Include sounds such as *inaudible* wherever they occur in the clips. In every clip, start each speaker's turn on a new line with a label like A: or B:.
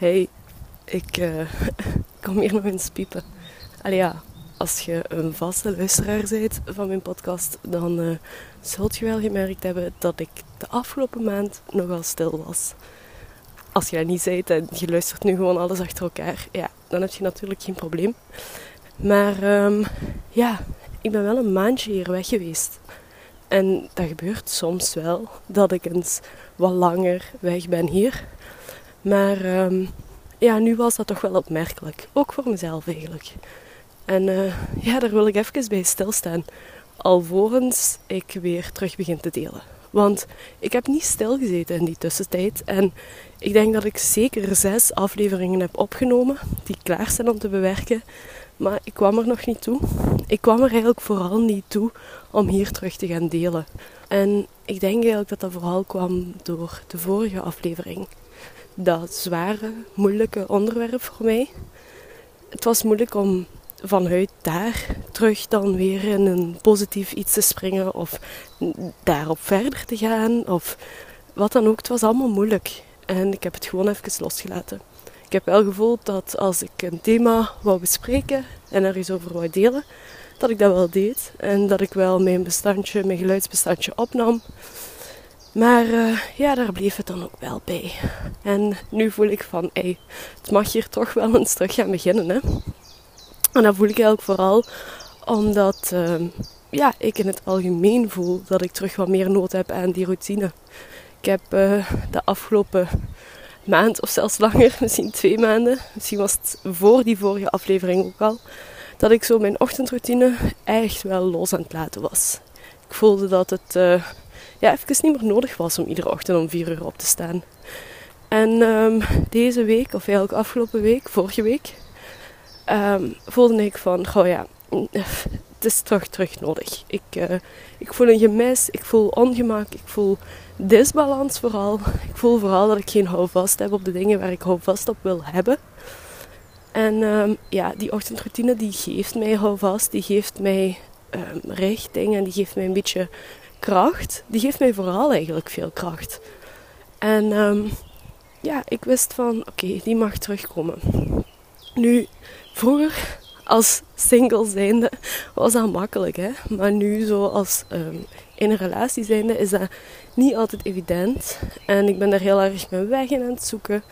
A: Hey, ik *laughs* uh, kom hier nog eens piepen. Allee ja, als je een vaste luisteraar bent van mijn podcast, dan uh, zult je wel gemerkt hebben dat ik de afgelopen maand nogal stil was. Als je dat niet zei en je luistert nu gewoon alles achter elkaar, ja, dan heb je natuurlijk geen probleem. Maar um, ja, ik ben wel een maandje hier weg geweest. En dat gebeurt soms wel, dat ik eens wat langer weg ben hier. Maar um, ja, nu was dat toch wel opmerkelijk. Ook voor mezelf eigenlijk. En uh, ja, daar wil ik even bij stilstaan. Alvorens ik weer terug begin te delen. Want ik heb niet stilgezeten in die tussentijd. En ik denk dat ik zeker zes afleveringen heb opgenomen die klaar zijn om te bewerken. Maar ik kwam er nog niet toe. Ik kwam er eigenlijk vooral niet toe om hier terug te gaan delen. En ik denk eigenlijk dat dat vooral kwam door de vorige aflevering. Dat zware, moeilijke onderwerp voor mij. Het was moeilijk om vanuit daar terug dan weer in een positief iets te springen of daarop verder te gaan of wat dan ook. Het was allemaal moeilijk en ik heb het gewoon even losgelaten. Ik heb wel gevoeld dat als ik een thema wou bespreken en er iets over wou delen, dat ik dat wel deed. En dat ik wel mijn bestandje, mijn geluidsbestandje opnam. Maar uh, ja, daar bleef het dan ook wel bij. En nu voel ik van, hey, het mag hier toch wel eens terug gaan beginnen. Hè? En dat voel ik eigenlijk vooral omdat uh, ja, ik in het algemeen voel dat ik terug wat meer nood heb aan die routine. Ik heb uh, de afgelopen maand of zelfs langer, *laughs* misschien twee maanden, misschien was het voor die vorige aflevering ook al, dat ik zo mijn ochtendroutine echt wel los aan het laten was. Ik voelde dat het uh, ja, even niet meer nodig was om iedere ochtend om vier uur op te staan. En um, deze week, of eigenlijk afgelopen week, vorige week, um, voelde ik van, goh ja, het is toch terug nodig. Ik, uh, ik voel een gemis, ik voel ongemak, ik voel disbalans vooral. Ik voel vooral dat ik geen houvast heb op de dingen waar ik houvast op wil hebben. En um, ja, die ochtendroutine die geeft mij houvast, die geeft mij um, richting en die geeft mij een beetje kracht. Die geeft mij vooral eigenlijk veel kracht. En um, ja, ik wist van oké, die mag terugkomen. Nu, vroeger als single zijnde was dat makkelijk, hè. Maar nu zo als um, in een relatie zijnde is dat niet altijd evident. En ik ben daar heel erg mijn weg in aan het zoeken.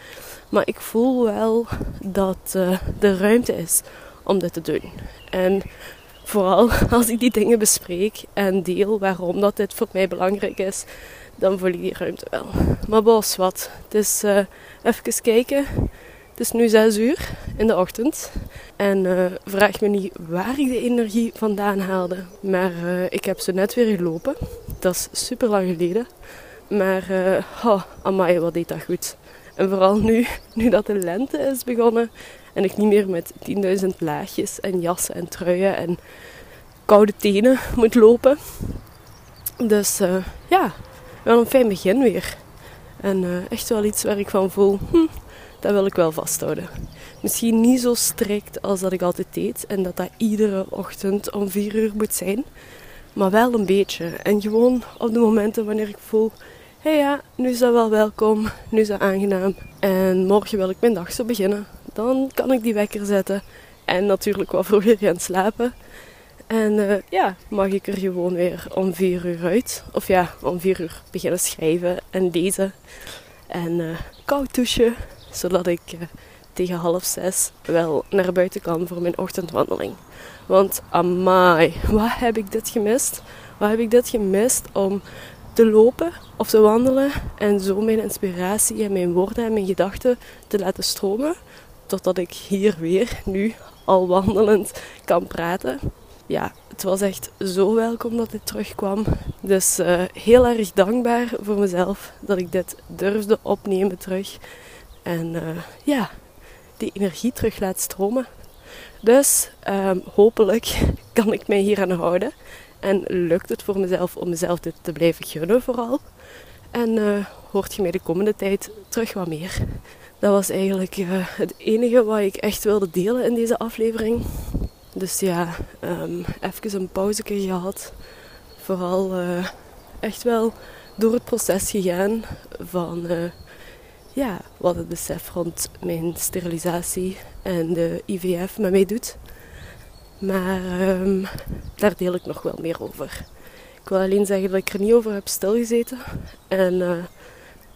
A: Maar ik voel wel dat uh, er ruimte is om dit te doen. En vooral *laughs* als ik die dingen bespreek en deel waarom dat dit voor mij belangrijk is, dan voel ik die ruimte wel. Maar bos, wat? Het is uh, even kijken. Het is nu 6 uur in de ochtend. En uh, vraag me niet waar ik de energie vandaan haalde. Maar uh, ik heb ze net weer gelopen. Dat is super lang geleden. Maar, oh, amai, wat deed dat goed. En vooral nu, *laughs* nu dat de lente is begonnen. En ik niet meer met 10.000 laagjes en jassen en truien en koude tenen moet lopen. Dus ja, wel een fijn begin weer. En echt wel iets waar ik van voel, hm, dat wil ik wel vasthouden. Misschien niet zo strikt als dat ik altijd deed en dat dat iedere ochtend om vier uur moet zijn, maar wel een beetje. En gewoon op de momenten wanneer ik voel, hé hey ja, nu is dat wel welkom, nu is dat aangenaam en morgen wil ik mijn dag zo beginnen. Dan kan ik die wekker zetten en natuurlijk wat vroeger gaan slapen. En uh, ja, mag ik er gewoon weer om vier uur uit. Of ja, om vier uur beginnen schrijven en lezen. En uh, koud douchen, zodat ik uh, tegen half zes wel naar buiten kan voor mijn ochtendwandeling. Want amai, wat heb ik dit gemist? Wat heb ik dit gemist om te lopen of te wandelen en zo mijn inspiratie en mijn woorden en mijn gedachten te laten stromen. Totdat ik hier weer, nu al wandelend, kan praten. Ja, het was echt zo welkom dat dit terugkwam. Dus uh, heel erg dankbaar voor mezelf dat ik dit durfde opnemen terug. En uh, ja, die energie terug laat stromen. Dus um, hopelijk kan ik mij hier aan houden. En lukt het voor mezelf om mezelf dit te blijven gunnen vooral. En uh, hoort je mij de komende tijd terug wat meer. Dat was eigenlijk uh, het enige wat ik echt wilde delen in deze aflevering. Dus ja, um, even een pauze gehad. Vooral uh, echt wel door het proces gegaan van ja, wat het besef rond mijn sterilisatie en de IVF met mij doet. Maar ehm, daar deel ik nog wel meer over. Ik wil alleen zeggen dat ik er niet over heb stilgezeten. En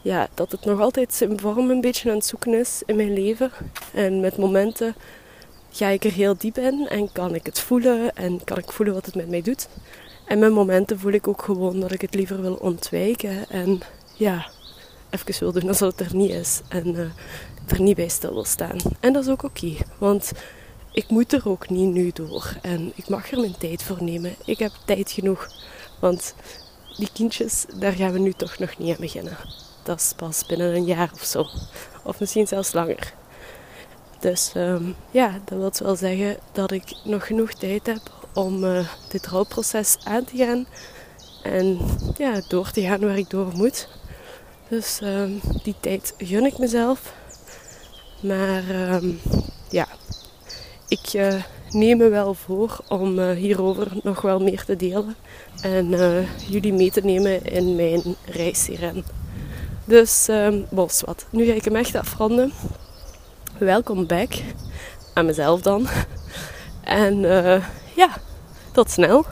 A: ja, dat het nog altijd zijn vorm een beetje aan het zoeken is in mijn leven. En met momenten ga ik er heel diep in en kan ik het voelen en kan ik voelen wat het met mij doet. En met momenten voel ik ook gewoon dat ik het liever wil ontwijken en ja, even wil doen alsof het er niet is en uh, er niet bij stil wil staan. En dat is ook oké, want ik moet er ook niet nu door en ik mag er mijn tijd voor nemen. Ik heb tijd genoeg, want die kindjes, daar gaan we nu toch nog niet aan beginnen. Dat is pas binnen een jaar of zo, of misschien zelfs langer. Dus um, ja, dat wil wel zeggen dat ik nog genoeg tijd heb om uh, dit rouwproces aan te gaan en ja, door te gaan waar ik door moet. Dus um, die tijd gun ik mezelf. Maar um, ja, ik uh, neem me wel voor om uh, hierover nog wel meer te delen en jullie mee te nemen in mijn reis hierin. Dus, um, bos wat. Nu ga ik hem echt afronden welkom back. Aan mezelf dan. *laughs* En uh, ja, tot snel.